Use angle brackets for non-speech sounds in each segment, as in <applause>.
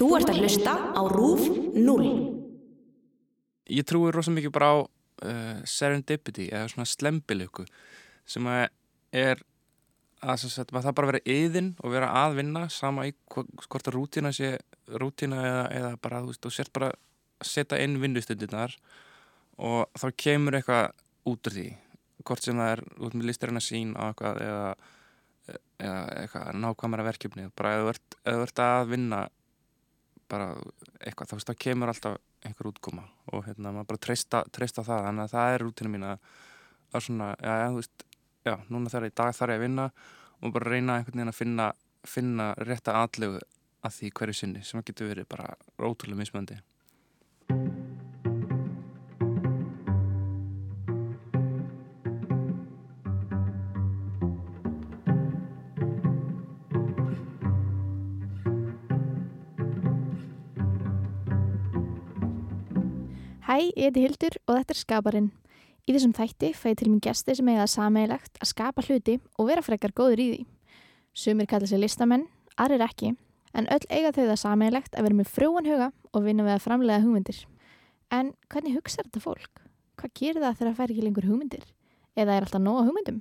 Þú ert að hlusta á RÚF 0. Ég trúi rosa mikið bara á uh, serendipity eða svona slembilöku sem að er að sagt, það bara vera yðin og vera að vinna sama í hvort að rútína sé rútína eða, eða bara þú veist, þú sért bara að setja inn vinnustundirnar og þá kemur eitthvað út úr því hvort sem það er út með listur en að sín á eitthvað eða, eða eitthvað nákvæmara verkefni bara ef þú ert að vinna bara eitthvað, þá kemur alltaf einhver útkoma og hérna, maður bara treysta, treysta það, þannig að það er rútina mín að, að svona, já, já, þú veist já, núna þarf ég, í dag þarf ég að vinna og bara reyna einhvern veginn að finna, finna rétta aðlegu að því hverju sinni sem getur verið bara ótrúlega mismöndi Hæ, ég heiti Hildur og þetta er Skaparinn. Í þessum þætti fæ ég til mín gesti sem eiga það sameigilegt að skapa hluti og vera frekar góður í því. Sumir kalla sig listamenn, aðrir ekki, en öll eiga þau það sameigilegt að vera með frjóan huga og vinna við að framlega hugmyndir. En hvernig hugsa þetta fólk? Hvað gerir það þegar það fær ekki lengur hugmyndir? Eða er alltaf nóga hugmyndum?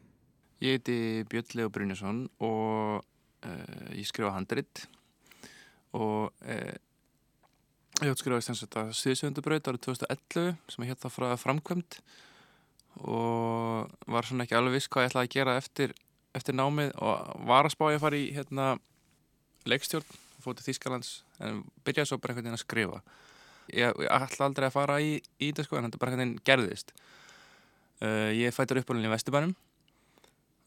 Ég heiti Björn Leo Brynjason og uh, ég skrifa handrit og uh, ég átt skrifaði sem sagt að Sviðsöndubraut árið 2011 sem ég hétt það frá framkvæmt og var svona ekki alveg viss hvað ég ætlaði að gera eftir, eftir námið og var að spá ég að fara í hérna, leikstjórn fótið Þýskalands en byrjaði svo bara einhvern veginn að skrifa. Ég, ég ætla aldrei að fara í, í þetta sko en þetta bara einhvern veginn gerðist. Uh, ég fættur uppálinni í Vesturbænum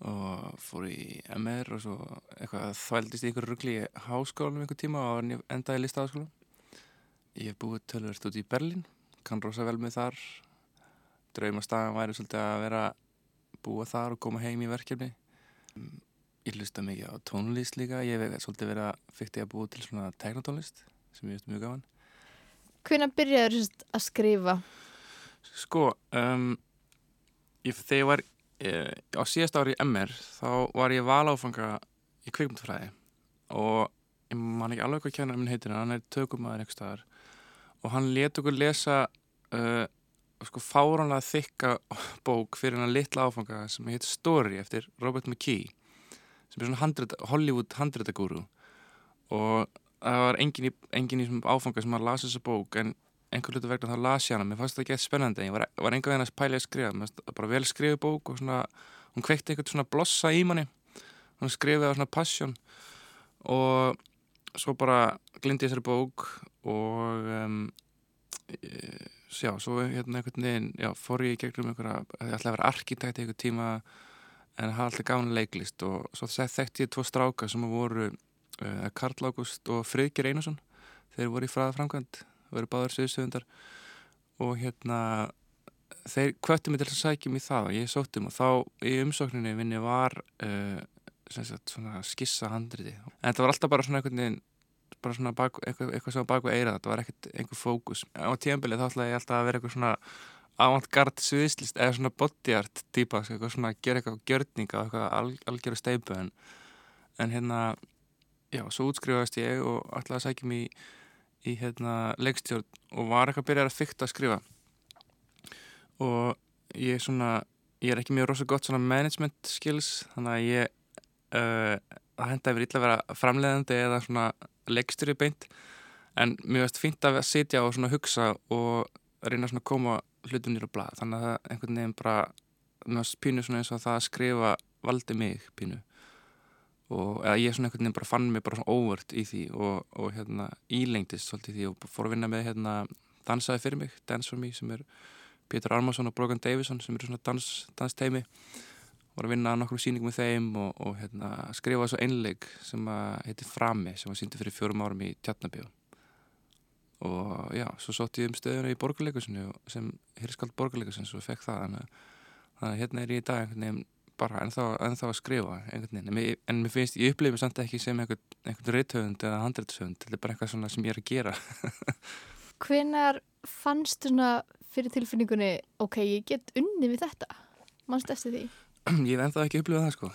og fór í MR og svo eitthvað þvældist í ykkur ruggli í háskólanum einhver tíma og endaði í listaháskólanum Ég hef búið tölvert út í Berlín, kann rosa vel með þar. Draumastagan væri svolítið að vera búa þar og koma heim í verkefni. Ég hlusta mikið á tónlist líka. Ég hef svolítið verið að fyrst ég að búa til svona tegnatónlist sem ég veist mjög gaman. Hvernig byrjaður þess að skrifa? Sko, um, ég, þegar ég var eh, á síðast ári í MR þá var ég valáfanga í kvikmyndfræði og ég man ekki alveg hvað kennarinn minn heitir en hann er tökumæður einhver staðar og hann let okkur lesa uh, sko fáránlega þykka bók fyrir hann litla áfanga sem heitir Story eftir Robert McKee sem er svona handrita, Hollywood handritagúru og það var engin í, engin í áfanga sem að lasa þessa bók en einhver hlutu vegna þá las ég hana, mér fannst það ekki eitthvað spennandi. Ég var, var einhver veginn að pæla að skrifa. Mér fannst það bara vel skrifið bók og svona hún kveikti eitthvað svona blossa í manni. Hún skrifið á svona passion. Og svo bara glindi ég þessari bók og um, já, svo hérna einhvern veginn já, fór ég í gegnum einhverja ég ætlaði að vera arkitekt einhver tíma en hafa alltaf gáðan leiklist og svo þekkti ég tvo stráka sem voru uh, Karl Ágúst og Friðger Einarsson. Þeir voru í fræða framkvæmt voru báður sviðstöðundar og hérna þeir kvötti mig til að sækja mig það og ég sótti um og þá í umsókninni minni var uh, sagt skissa handriti. En þetta var alltaf bara svona einhvern veginn bara svona bak, eitthvað, eitthvað sem var baku eira þetta var ekkert einhver fókus. Á tíðanbilið þá ætlaði ég alltaf að vera eitthvað svona avantgard sviðslist eða svona body art típa, sko, eitthvað svona að gera eitthvað gjörninga, eitthvað al, algjöru steipu en, en hérna já, svo útskrifaðist ég og ætlaði að sækja mig í, í hérna leikstjórn og var eitthvað að byrja að fykta að skrifa. Og ég svona ég er ekki mjög rosa gott svona management skills þannig að ég uh, það henda yfir illa að vera framleiðandi eða svona leikstjóri beint. En mér veist fínt að sitja og svona hugsa og reyna svona að koma hlutunir á blað. Þannig að það einhvern veginn bara mér veist pínu svona eins og það að skrifa valdi mig pínu. Og eða ég svona einhvern veginn bara fann mig bara svona óvart í því og, og hérna ílengtist svolítið í því og fór að vinna með hérna dansaði fyrir mig, Dance for Me sem er Pétur Armarsson og Brogan Davison sem eru svona dans, dansteimi voru að vinna að nokkrum síningum með þeim og, og hérna, skrifa þessu einleik sem heitir Frami sem var síndi fyrir fjórum árum í Tjarnabíu og já, svo sótt ég um stöðuna í borgarleikusinu sem hirskald borgarleikusinu og fekk það þannig að hérna er ég í dag einhvern veginn bara ennþá, ennþá að skrifa einhvern veginn en mér, en mér finnst, ég upplifið mér samt ekki sem einhvern, einhvern reythöfund eða handrætshöfund þetta er bara eitthvað svona sem ég er að gera <laughs> Hvenar fannst svona fyrir tilfinningunni ok, ég get unni við þetta? Manst eftir því? <clears throat> ég hef ennþá ekki upplifað það sko.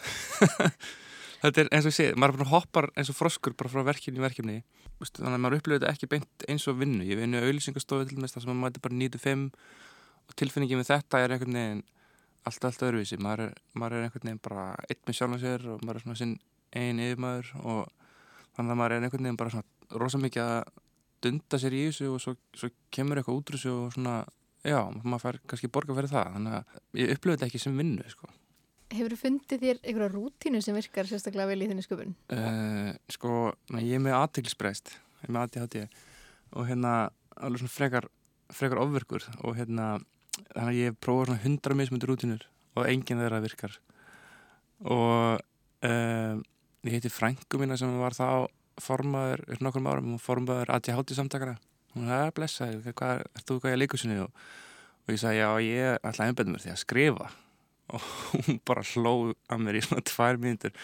<laughs> Þetta er eins og ég segi, maður hoppar eins og froskur bara frá verkefni í verkefni. Vistu, þannig að maður upplifir þetta ekki beint eins og vinnu. Ég vinnu auðlýsingastofu til dæmis þar sem maður mæti bara 9-5 og tilfinningin við þetta er einhvern veginn allt, allt öðruvísi. Maður maður er einhvern veginn bara eitt með sjálf og sér og maður er svona sinn einn yfirmaður og þannig að maður er einhvern veginn bara svona rosa mikið að dunda sér í þessu og svo, svo kemur eitthvað út úr þessu og svona, já, maður fær kannski borga fyrir það, þannig að ég upplifir þetta ekki sem vinnu, sko Hefur þú fundið þér einhverja rútínu sem virkar sérstaklega vel í þinni sköpun? Uh, sko, ég er með aðteglisbreist, ég er með ADHD og hérna alveg svona frekar, frekar ofverkur og hérna þannig að ég prófa svona hundra mismundur rútinur og enginn þeirra virkar. Og uh, ég heiti frængu mína sem var þá formaður, er nokkur árum og formaður ADHD samtakara hún er að blessa, hvað er þú hvað ég líka sinni og, og ég sagði já ég ætla að einbæða mér því að skrifa og <laughs> hún bara hlóð að mér í svona tvær mínutur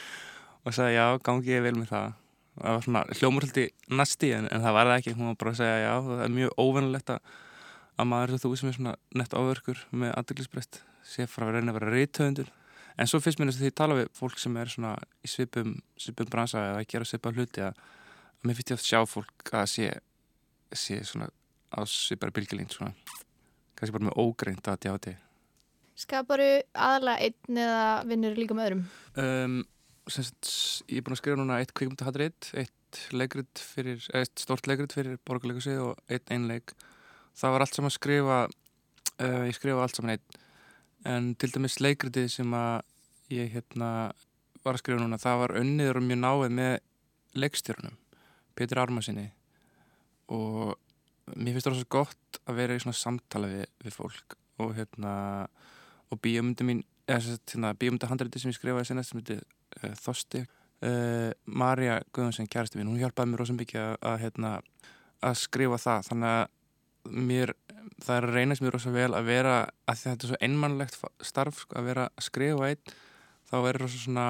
og sagði já, gangi ég vel með það. Og það var svona hljómurhaldi næsti en, en það var það ekki, hún var bara að segja já það er mjög óvennilegt að maður þú sem er svona nett áverkur með aðdeglisbreyst sé frá að reyna að vera reythöfundur en svo fyrst minnast því að tala við fólk sem er svona í svipum, svipum bransa eða að gera svipa hluti að, að mér finnst ég að sjá fólk að sé, sé svona á svipari bylgilín svona. Kannski bara með ógreint að djáti Skaparu aðalega einn eða vinnur líka með öðrum? Um, semst, ég er búin að skrifa núna eitt kvikmyndahatrið, eitt eitt stort leikrit fyrir borgarleikusi og eitt einleik. Það var allt saman að skrifa, uh, ég skrifa allt saman einn, en til dæmis leikritið sem ég hérna var að skrifa núna, það var önniður og mjög náið með leikstjórnum, Petur Armasinni og mér finnst það svo gott að vera í svona samtala við, við fólk og hérna og bíomöndu mín hérna, bíomöndu handrætti sem ég skrifaði senast sem heitir uh, Þosti uh, Marja Guðvarsson, kærasti mín, hún hjálpaði mér rosa mikið að, hérna, að skrifa það. Þannig að mér það er að reynast mér rosa vel að vera að þetta er svo einmannlegt starf sko, að vera að skrifa einn þá er rosa svona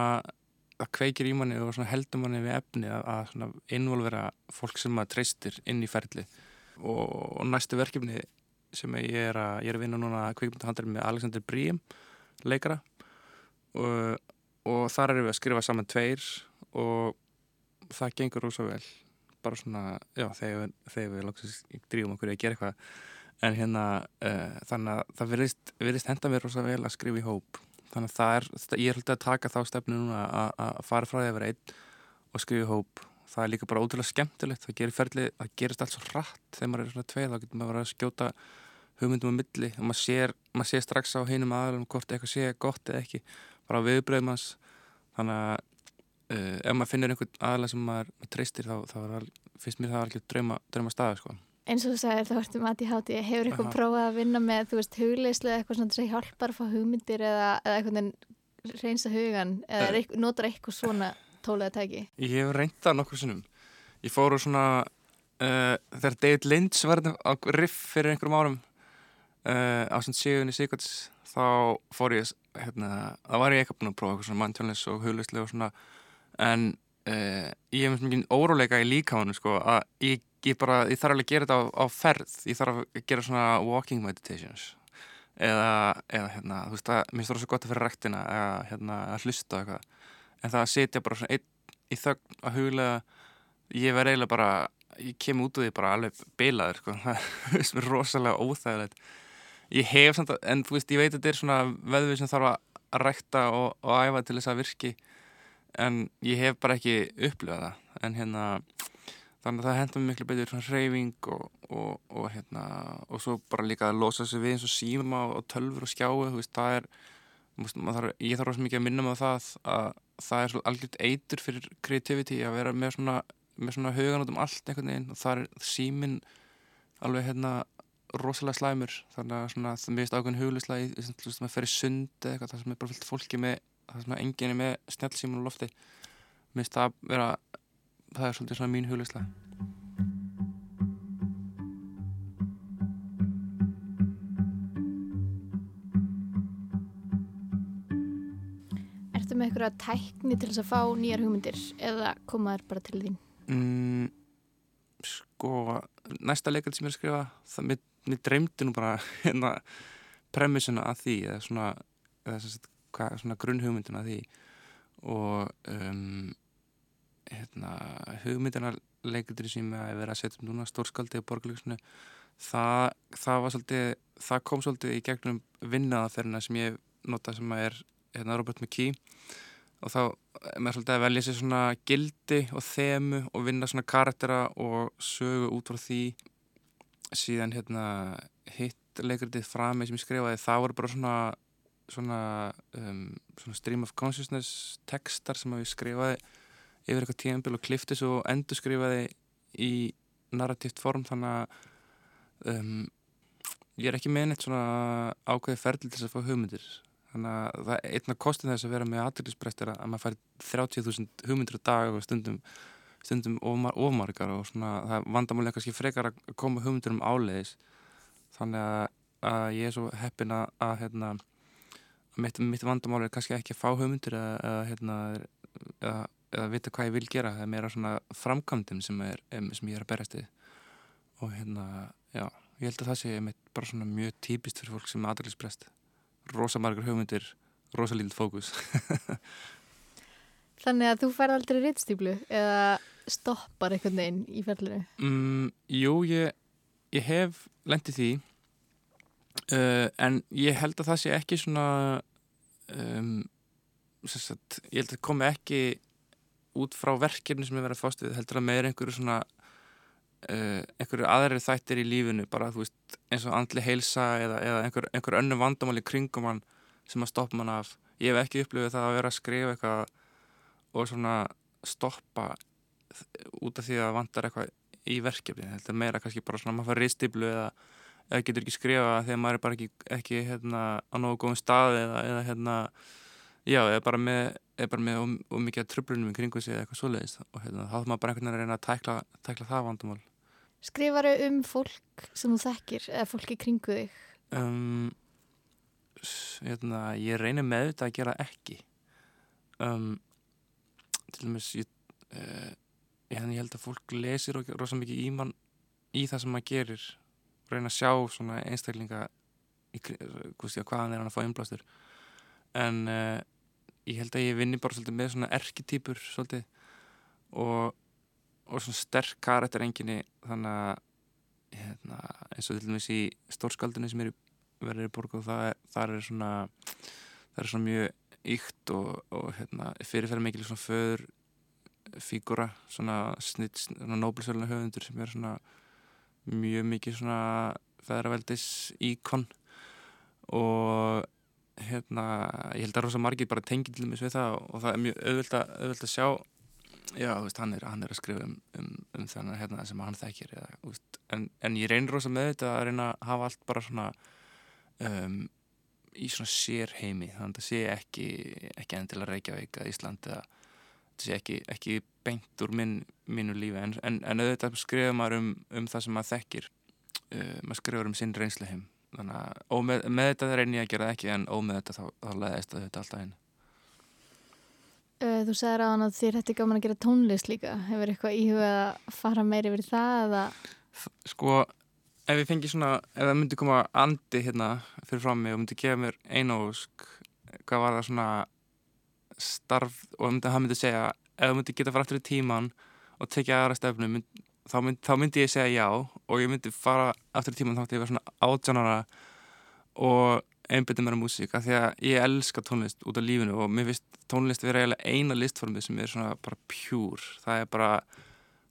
að kveikir í manni og heldur manni við efni að, að innvolvera fólk sem maður treystir inn í ferli og, og næstu verkefni sem ég er að, ég er að vinna núna kvikmyndahandar með Alexander Brím leikara. Og, og þar erum við að skrifa saman tveir og það gengur ósá vel. Bara svona, já, þegar, þegar við lóksast drýjum okkur að gera eitthvað. En hérna, uh, þannig að það virðist henda mér ósá vel að skrifa í hóp. Þannig að það er, ég hluti að taka þá stefnu núna að fara frá því að vera einn og skrifa í hóp. Það er líka bara ótrúlega skemmtilegt. Það gerir ferli, það gerist allt svo rætt þegar maður er svona tveið, þá getur maður að skjóta hugmyndum á milli og maður sér, maður sér strax á heinum aðalum hvort eitthvað sé gott eða ekki bara á viðbröðum hans. Þannig að uh, ef maður finnir einhvern aðalega sem maður, maður treystir þá, þá al, finnst mér það alveg drauma, drauma staði sko. eins og þú sagðir þá ertum að ég háti hefur eitthvað prófað að vinna með þú veist hugleislu eða eitthvað svona sem hjálpar að fá hugmyndir eða, eða eitthvað reynsa hugan eða uh, eitthvað, notar eitthvað svona tólega tæki. Ég hef reyndað nokkur sinnum. Ég fóru svona uh, þegar David Lynch var á riff fyrir einhverjum árum uh, á svona síðunni síkvæts þá fór ég hérna, þá var ég eitthvað búin að prófa eitthvað svona manntjónlis og hugleislega og svona en uh, ég hef mjög óróleika í líkamannu sko að ég, ég bara, ég þarf alveg að gera þetta á, á ferð. Ég þarf að gera svona walking meditations eða, eða hérna, þú veist það, mér finnst það svo gott að fyrir rektina eða hérna að hlusta eitthvað. En það að setja bara svona einn í þögn að huglega ég verð eiginlega bara, ég kem út úr því bara alveg beilaður sko, <laughs> það er rosalega óþægilegt ég hef samt að, en þú veist, ég veit að þetta er svona veðvið sem þarf að rækta og, og æfa til þess að virki en ég hef bara ekki upplifað það. En hérna þannig að það hendur miklu betur svona hreyfing og, og, og hérna og svo bara líka að losa sig við eins og síma og tölfur og skjáu, þú veist, það er þarf, ég þarf rosa mikið að minna með það að það er svona algjört eitur fyrir creativity að vera með svona með svona hugan út um allt einhvern veginn og það er símin alveg hérna rosalega slæmur þannig að svona, það mist ákveðin huglislega í þess að maður fer í sund eða eitthvað það sem er bara fyllt fólki með það sem er enginni með snjálfsímun og lofti mist það vera það er svolítið svona mín huglislega Ertu með eitthvað tækni til þess að fá nýjar hugmyndir eða komaður bara til þín? Mm, sko næsta leikald sem ég er að skrifa það mitt mér dreymdi nú bara <laughs> hérna premissuna að því eða svona, svona, grunnhugmynduna að því? Og um, hérna, hugmyndina leikundur sem að vera að setja um núna stórskaldið og borgarleikusinu það, það svolítið það kom svolítið í gegnum vinnaðaferna sem ég nota sem að er hérna, Robert McKee. Og þá er maður svolítið að velja sér svona gildi og þemu og vinna svona karaktera og sögu út frá því síðan hérna hitt leikritið frami sem ég skrifaði það voru bara svona svona, um, svona stream of consciousness textar sem ég skrifaði yfir eitthvað tíðanbíl og klifti svo endur skrifaði í narratíft form þannig að um, ég er ekki með neitt svona ákveði ferðil til þess að fá hugmyndir. Þannig að það er einna kostin þess að vera með aðriðlisbreyst er að maður fær 30.000 hugmyndir á dag og stundum, stundum ofmar, ofmargar og svona það vandamálega kannski frekar að koma hugmyndir um áleiðis. Þannig að, að ég er svo heppin að, að hérna, mitt, mitt vandamáli er kannski ekki að fá hugmyndir eða, hérna, eða vita hvað ég vil gera það er meira svona framkvæmdum sem, sem ég er að berast í og hérna, já, ég held að það sé bara svona mjög típist fyrir fólk sem er aðriðlisbreyst rosa margur hugmyndir, rosa lítill fókus. <laughs> Þannig að þú fær aldrei rittstýplu eða stoppar einhvern veginn í ferðlinu? Mm, jú, ég, ég hef lendið því uh, en ég held að það sé ekki svona um, sagt, ég held að það komi ekki út frá verkefni sem er verið að fást við heldur að meira einhverju svona uh, einhverju aðri þættir í lífinu bara þú veist eins og andli heilsa eða, eða einhver, einhver önnu vandamáli kringum hann sem að stoppa mann af ég hef ekki upplifið það að vera að skrifa eitthvað og svona stoppa út af því að vantar eitthvað í verkefni, þetta er meira kannski bara svona maður fær ristiblu eða, eða getur ekki skrifa þegar maður er bara ekki, ekki hérna, á nógu góðum staði eða, eða hérna, já, eða bara með, eða bara með og, og mikið tröflunum í kringu sig eða eitthvað svoleiðist og hérna, þá þarf maður bara einhvern veginn að reyna að tækla, tækla það vandamál Skrifaru um fólk sem þú þekkir eða fólki kringu þig? Um, hérna, ég reynir með þetta að gera ekki. Um, til dæmis, ég, uh, ég, ég held að fólk lesir rosa mikið í mann í það sem maður gerir. Reyna að sjá svona einstaklinga í, hvað hann er hann að fá innblástur. En uh, ég held að ég vinni bara svolítið með svona erketýpur svolítið og og svona sterk karakter enginni þannig að hérna, eins og til dæmis í stórskaldinu sem er verið í borgu það, það er svona það er svona mjög ykt og, og hérna, fyrirferð mikil svona föður fígura svona snitt, svona nóbilsvölinu höfundur sem er svona mjög mikið svona feðraveldis íkon og hérna ég held að rosa margir bara tengið til dæmis við það og það er mjög auðvöld að, auðvöld að sjá. Já, veist, hann, er, hann er að skrifa um, um, um þennan hérna, sem hann þekkir eða, veist, en, en ég reynir rosa með þetta að reyna að hafa allt bara svona um, í svona sér heimi þannig að það sé ekki, ekki endilega Reykjavík eða Ísland eða sé ekki, ekki beint úr minn, mínu lífi en, en, en auðvitað skrifa maður um, um það sem maður þekkir uh, maður skrifur um sinn reynslu heim þannig að með, með þetta reynir ég að gera ekki en ómeð þetta þá, þá leðist þetta alltaf einn Uh, þú sagði ráðan að þér hætti gaman að gera tónlist líka. Hefur eitthvað íhugað að fara meiri verið það eða? Sko, ef ég fengi svona, ef það myndi koma andi hérna fyrir frá mig og myndi gefa mér einu ósk, hvað var það svona starf og myndi, það myndi segja, ef það myndi geta fara aftur í tíman og tekja aðra stefnu, mynd, þá, mynd, þá myndi ég segja já og ég myndi fara aftur í tíman þá myndi ég vera svona átjánara og einbindið mér á músík af því að ég elska tónlist út af lífinu og mér finnst tónlist vera eiginlega eina listformið sem er svona bara pjúr það er bara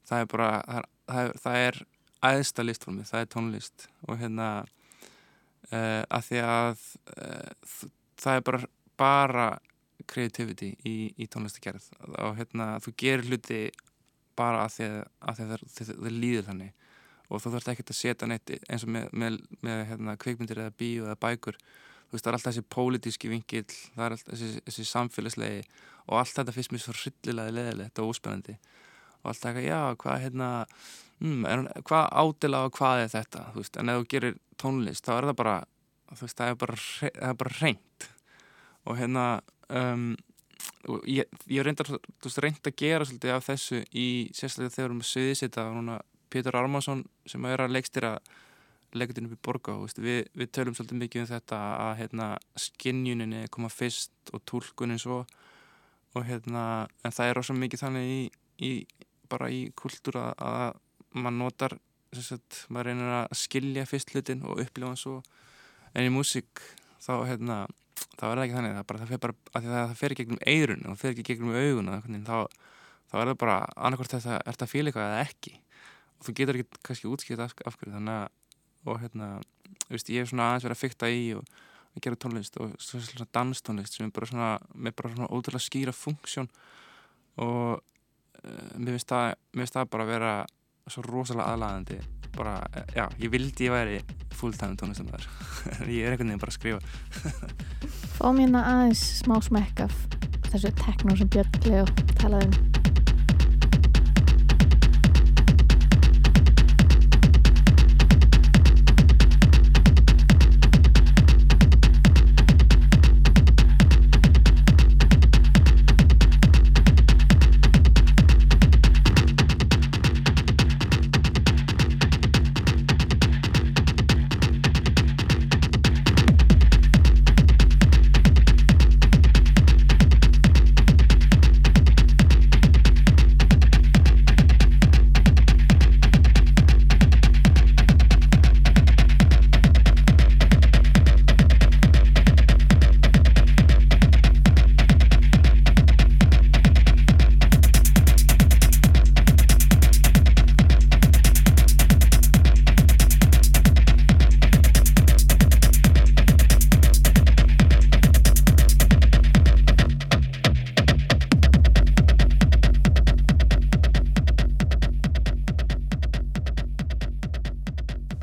það er bara, það er, það er aðsta listformið, það er tónlist og hérna uh, af því að uh, það er bara bara creativity í, í tónlistagerð og hérna þú gerir hluti bara að, það líður þannig. Og þú þarfst ekki að setja neitt eins og með, með, með hérna, kveikmyndir eða bíu eða bækur. Þú veist það er alltaf þessi pólitíski vingill það er alltaf þessi, þessi samfélagslegi og allt þetta finnst mér svo hryllilega leðilegt og óspennandi. Og alltaf ekki, já, hvað hérna mm, er, hvað ádela og hvað er þetta? Veist, en ef þú gerir tónlist þá er það bara veist, það er bara, það er bara reynd og hérna um, og ég, ég reyndar reynd að gera svolítið af þessu í sérstaklega þegar við erum að sviðsita og núna Pétur Armason sem er að leikstýra leikutinn upp í borga við, við tölum svolítið mikið um þetta að hérna, skinnjuninni koma fyrst og tólkunin svo og hérna, en það er rosa mikið þannig í, í bara í kultúr að, maður notar sagt, maður reynir að skilja fyrst hlutin og upplifa hann svo. En í músík þá hérna það ekki þannig, það, bara, það fer bara að það, það fer gegnum eirun og það fer ekki gegnum augun þá, þá er það bara annarkvært þetta er þetta fíl eitthvað eða ekki. Og þú getur ekki kannski útskipt af, af hverju þannig að og hérna, veist, ég hef svona aðeins verið að fykta í og, og gera tónlist og svona danstónlist sem er bara svona með bara svona ótrúlega skýra funksjón. Og uh, mér finnst það, það bara að vera svo rosalega aðlæðandi bara, já, ég vildi ég væri fulltime tónlistamæður <laughs> ég er einhvern veginn bara að skrifa. Fá mér hérna aðeins smá smekk af þessu tekno sem Björn Leo talaði um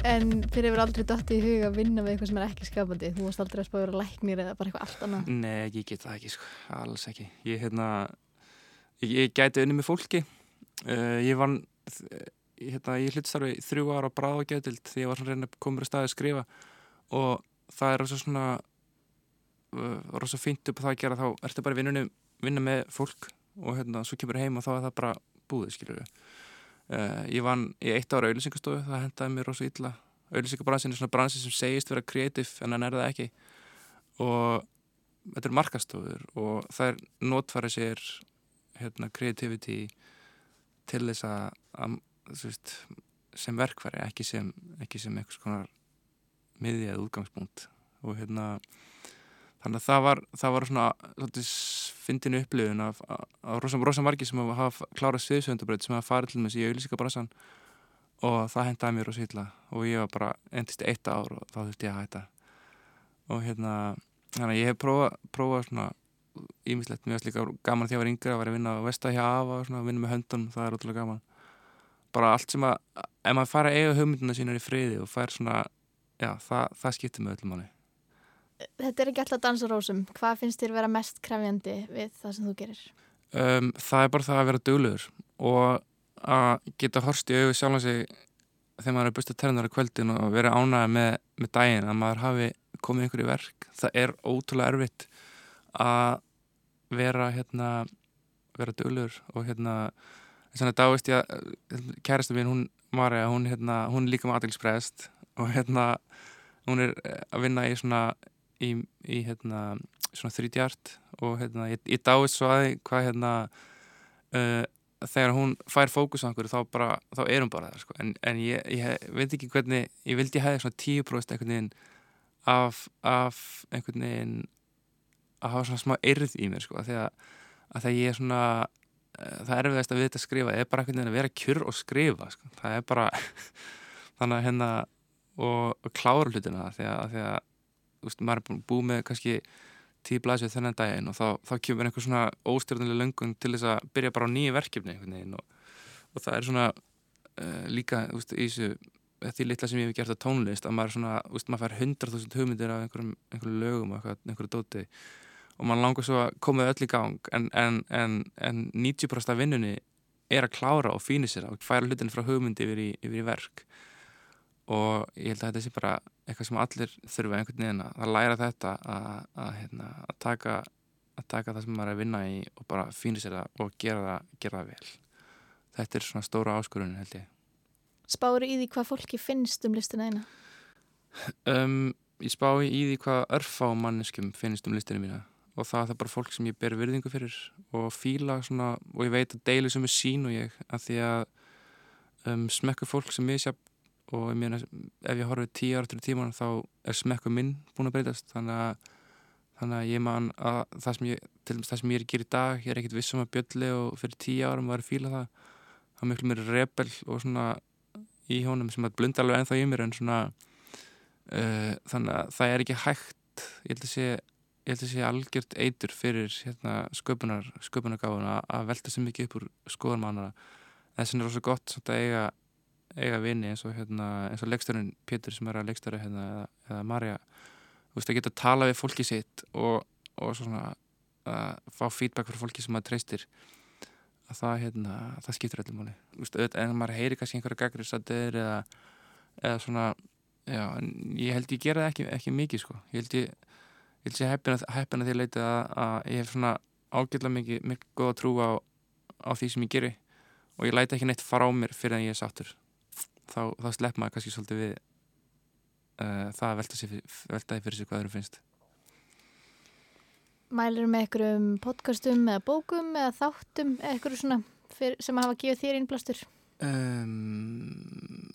þér hefur aldrei dætt í hug að vinna með eitthvað sem er ekki skapandi. Þú varst aldrei að spá að vera læknir eða bara eitthvað allt annað. Nei, ég get það ekki, sko. alls ekki. Ég, hérna, ég, ég gæti unni með fólki. Uh, ég var hérna, ég hlutstarfi þrjú ára á bráðagjötild því ég var svona reyna komur að staði að skrifa. Og það er rosa svona uh, rosa fínt upp á það að gera. Þá ertu bara vinnunni vinna með fólk og hérna, svo kemur heim og þá er það bara búið, skiljur við Uh, ég vann í eitt ára auðlýsingastofu, það hendaði mér rosa illa. Auðvilsingabransin er svona bransin sem segist vera kreatív en hann er það ekki. Og þetta er markastofur og það er notfæri sér hérna creativity til þess að veist, sem verkfæri ekki sem, ekki sem einhvers konar miðjað útgangspunkt. Og hérna þannig að það var, það var svona fyndinu upplifun af, af, af rosa, rosa margi sem hafa klárað sviðsöndabröð sem hafa farið til með þessi í auðvilsingabransan og það hendaði mér og sýtla og ég var bara endist eitt ár og þá þurfti ég að hætta. Og hérna að ég hef prófað prófa svona ímislegt, mér finnst líka gaman þegar ég var yngre að vera að vinna á Vestahjafa og vinna með höndunum, það er ótrúlega gaman. Bara allt sem að, ef maður fara að eiga hugmynduna sínar í friði og fær svona já, það, það skiptir með öllum manni Þetta er ekki alltaf dansarósum hvað finnst þér vera mest krefjandi við það sem þú gerir? Um, það er bara það að vera döglegur og að geta horst í auðu sjálf sig þegar maður er búist að terna á kvöldin og vera ánægða með, með daginn að maður hafi komið ykkur í verk það er ótrúlega erfitt að vera hérna vera dölur og hérna þannig að veist ég að kærastu mín hún Marja, hún, hérna, hún er líka með aðeinsprest og hérna hún er að vinna í svona í, í hérna svona þrítjart og hérna ég, ég dáist svo að hvað hérna uh, þegar hún fær fókus á einhverju þá, bara, þá er hún bara það sko. en, en ég, ég veit ekki hvernig ég vildi hafa svona 10% einhvern veginn af, af einhvern veginn að hafa svona smá erð í mér sko. þegar það ég er svona uh, það erfiðast að við þetta skrifa er bara einhvern veginn að vera kjur og skrifa sko. það er bara <laughs> þannig að hérna og, og klára hlutina þegar að veist, maður er búið með kannski tíu blæsið þennan daginn og þá, þá kemur einhver svona óstjórnileg löngun til þess að byrja bara á nýju verkefni og, og það er svona uh, líka úst, í þessu því litla sem ég hef gert á tónlist að maður, svona, úst, maður fær hundraþúsund hugmyndir af einhverjum, einhverjum lögum og einhverju dóti og maður langar svo að koma öll í gang en, en, en, en 90% af vinnunni er að klára og fýna sér og færa hlutin frá hugmyndi yfir í, yfir í verk. Og ég held að þetta sé bara eitthvað sem allir þurfa einhvern veginn að læra þetta að, að, hérna, að, taka, að taka það sem maður er að vinna í og bara fýna sér það og gera það, gera það vel. Þetta er svona stóra áskurðun held ég. Spáru í því hvað fólki finnst um listuna eina? Um, ég spái í því hvað örfá manneskum finnst um listinu mína. Og það er bara fólk sem ég ber virðingu fyrir og fíla svona og ég veit að deilu sem er sín og ég að því að um, smekku fólk sem ég sjá og ég meina ef ég horfið tíu ára til tíman þá er smekku minn búin að breytast. Þannig að, þannig að ég man að það sem ég, það sem ég er að gera í dag ég er ekkit vissum að bjölli og fyrir tíu árum var að fíla það. Það er miklu mér rebel og svona í honum sem að blunda alveg ennþá í mér en svona uh, þannig að það er ekki hægt ég held að sé ég held að sé algjört eitur fyrir hérna, sköpunar, sköpunargáðuna að velta sér mikið upp úr þess vegna er það svo gott að eiga, eiga vini eins og, hérna, eins og leikstörun Pétur sem er að leikstöru hérna, eða, Marja að geta að tala við fólki sitt og, og svona að fá feedback frá fólki sem maður treystir að það, hérna, það skiptur allir múli en maður heyri kannski einhverja gagriðsattir eða, eða svona já, ég held ég gera það ekki, ekki mikið sko. ég held ég ég vil sé heppina því að leita að, að ég hef svona ágjörlega mikið, mikið góð að trúa á, á því sem ég gerir og ég læta ekki neitt fara á mér fyrir að ég er sattur þá, þá slepp maður kannski svolítið við uh, það að velta, því fyrir sig hvað þeirra finnst. Mælur með einhverjum podcastum eða bókum eða þáttum eða einhverju svona fyrir, sem hafa gefið þér innblástur? Um,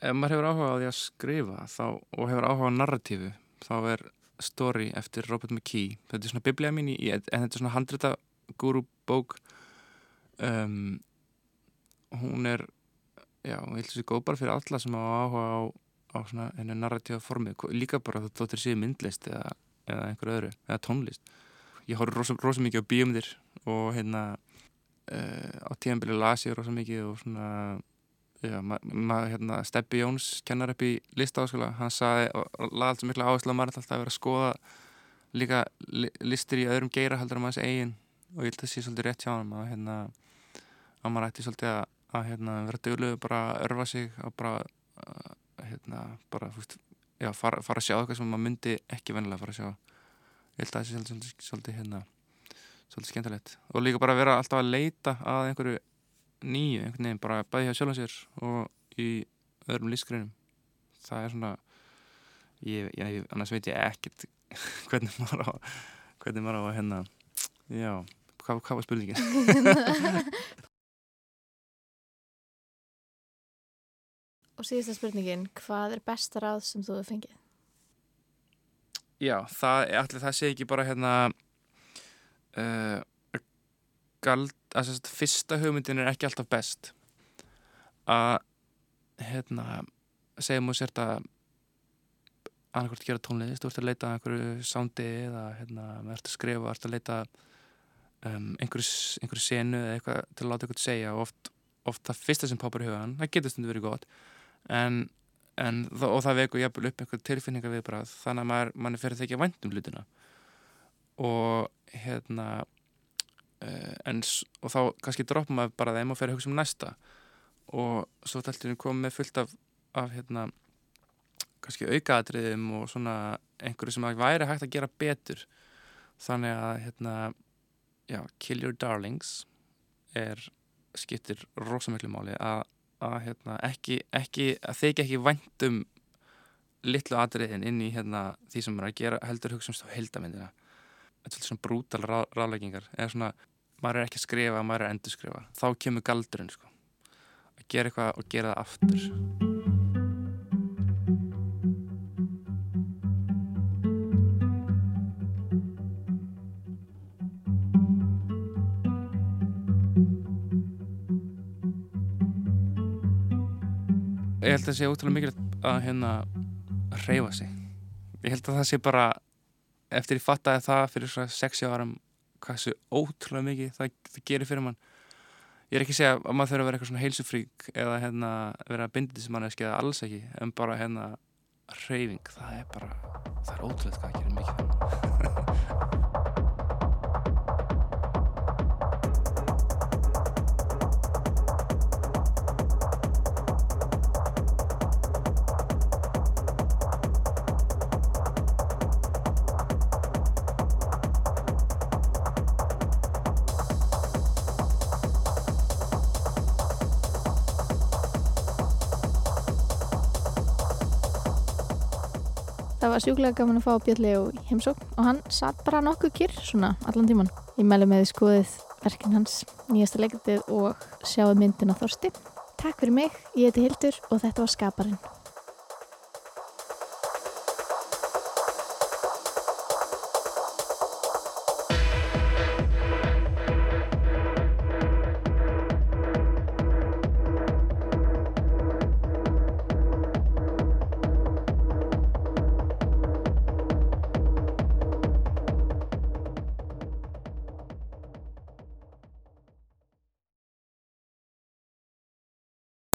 ef maður hefur áhuga á því að skrifa þá, og hefur áhuga á narratífu þá er story eftir Robert McKee. Þetta er svona biblía mín í, en þetta er svona handrita guru bók um, hún er já, hún hildur sér góð bara fyrir alla sem á áhuga á, á svona henni narratífa formi, líka bara þú þóttir sér myndlist eða, eða einhverju öðru eða tónlist. Ég horfður rosa, rosa mikið á bíumðir og hérna uh, á tíðanbili las ég rosa mikið og svona Já, maður, hérna, Steppi Jóns kennar upp í listáskóla, hann saði og laði alltaf miklu áherslu á maður alltaf að vera að skoða líka li, listir í öðrum geira heldur um hans eigin. Og ég held að það sé svolítið rétt hjá hann að hérna, að maður ætti svolítið að, að hérna, vera dögluð bara að örfa sig og bara, að, hérna, bara fúst, já, fara, fara að sjá eitthvað sem maður myndi ekki vennilega fara að sjá. Ég held að það sé svolítið, hérna, svolítið skemmtilegt. Og líka bara vera alltaf að leita að einhverju nýju einhvern veginn bara bæði hjá sjálfansér og í öðrum lífsgreinum það er svona ég, ég, annars veit ég ekkert <laughs> hvernig maður á hvernig maður á að hennar já, hvað var spurningin? <laughs> <laughs> og síðasta spurningin hvað er besta ráð sem þú hefur fengið? Já, það allir það sé ekki bara hérna uh, gald að að fyrsta hugmyndin er ekki alltaf best að hérna segjum og sért að annarkvæmt gera tónlist, þú ert að leita einhverju sándi eða hérna, ert að skrifa ert að leita um, einhverju, einhverju senu eða eitthvað til að láta eitthvað segja og oft, oft það fyrsta sem pápar í hugan, það getur stundu verið gott en, en og það veku jafnvel upp einhverju tilfinningar við bara þannig að maður, mann er þekki að vandum hlutina. Og hérna Uh, en, og þá kannski droppum maður bara þeim og fer að hugsa um næsta. Og svo tæltinu komum við fullt af, af hérna, kannski aukaadriðum og svona einhverju sem að væri hægt að gera betur. Þannig að hérna, já, Kill Your Darlings er skiptir rosamiklu máli að, að hérna, ekki, ekki að þeikja ekki væntum litlu adriðin inn í hérna, því sem maður er að gera heldur hugsa um heldamindina þetta er svona brútal rá, ráleggingar eða svona, maður er ekki að skrifa maður er að endur skrifa, þá kemur galdurinn sko. að gera eitthvað og gera það aftur Ég held að það sé útrúlega mikilvægt að hérna reyfa sig. Ég held að það sé bara eftir ég fattaði það fyrir svona 60 árum hvað þessu ótrúlega mikið það, það gerir fyrir mann. Ég er ekki að segja að maður þurfa að vera eitthvað svona heilsufrík eða hérna vera bindið sem mann eða alls ekki, en bara hérna reyfing, það er bara það er ótrúlega mikið fyrir Það var sjúklega gaman að fá Björli og heimsókn og hann satt bara nokkuð kyrr svona allan tíman. Ég mælu með því skoðið verkinn hans, nýjasta leikandið og sjáðu myndin á Þorsti. Takk fyrir mig, ég heiti Hildur og þetta var Skaparinn.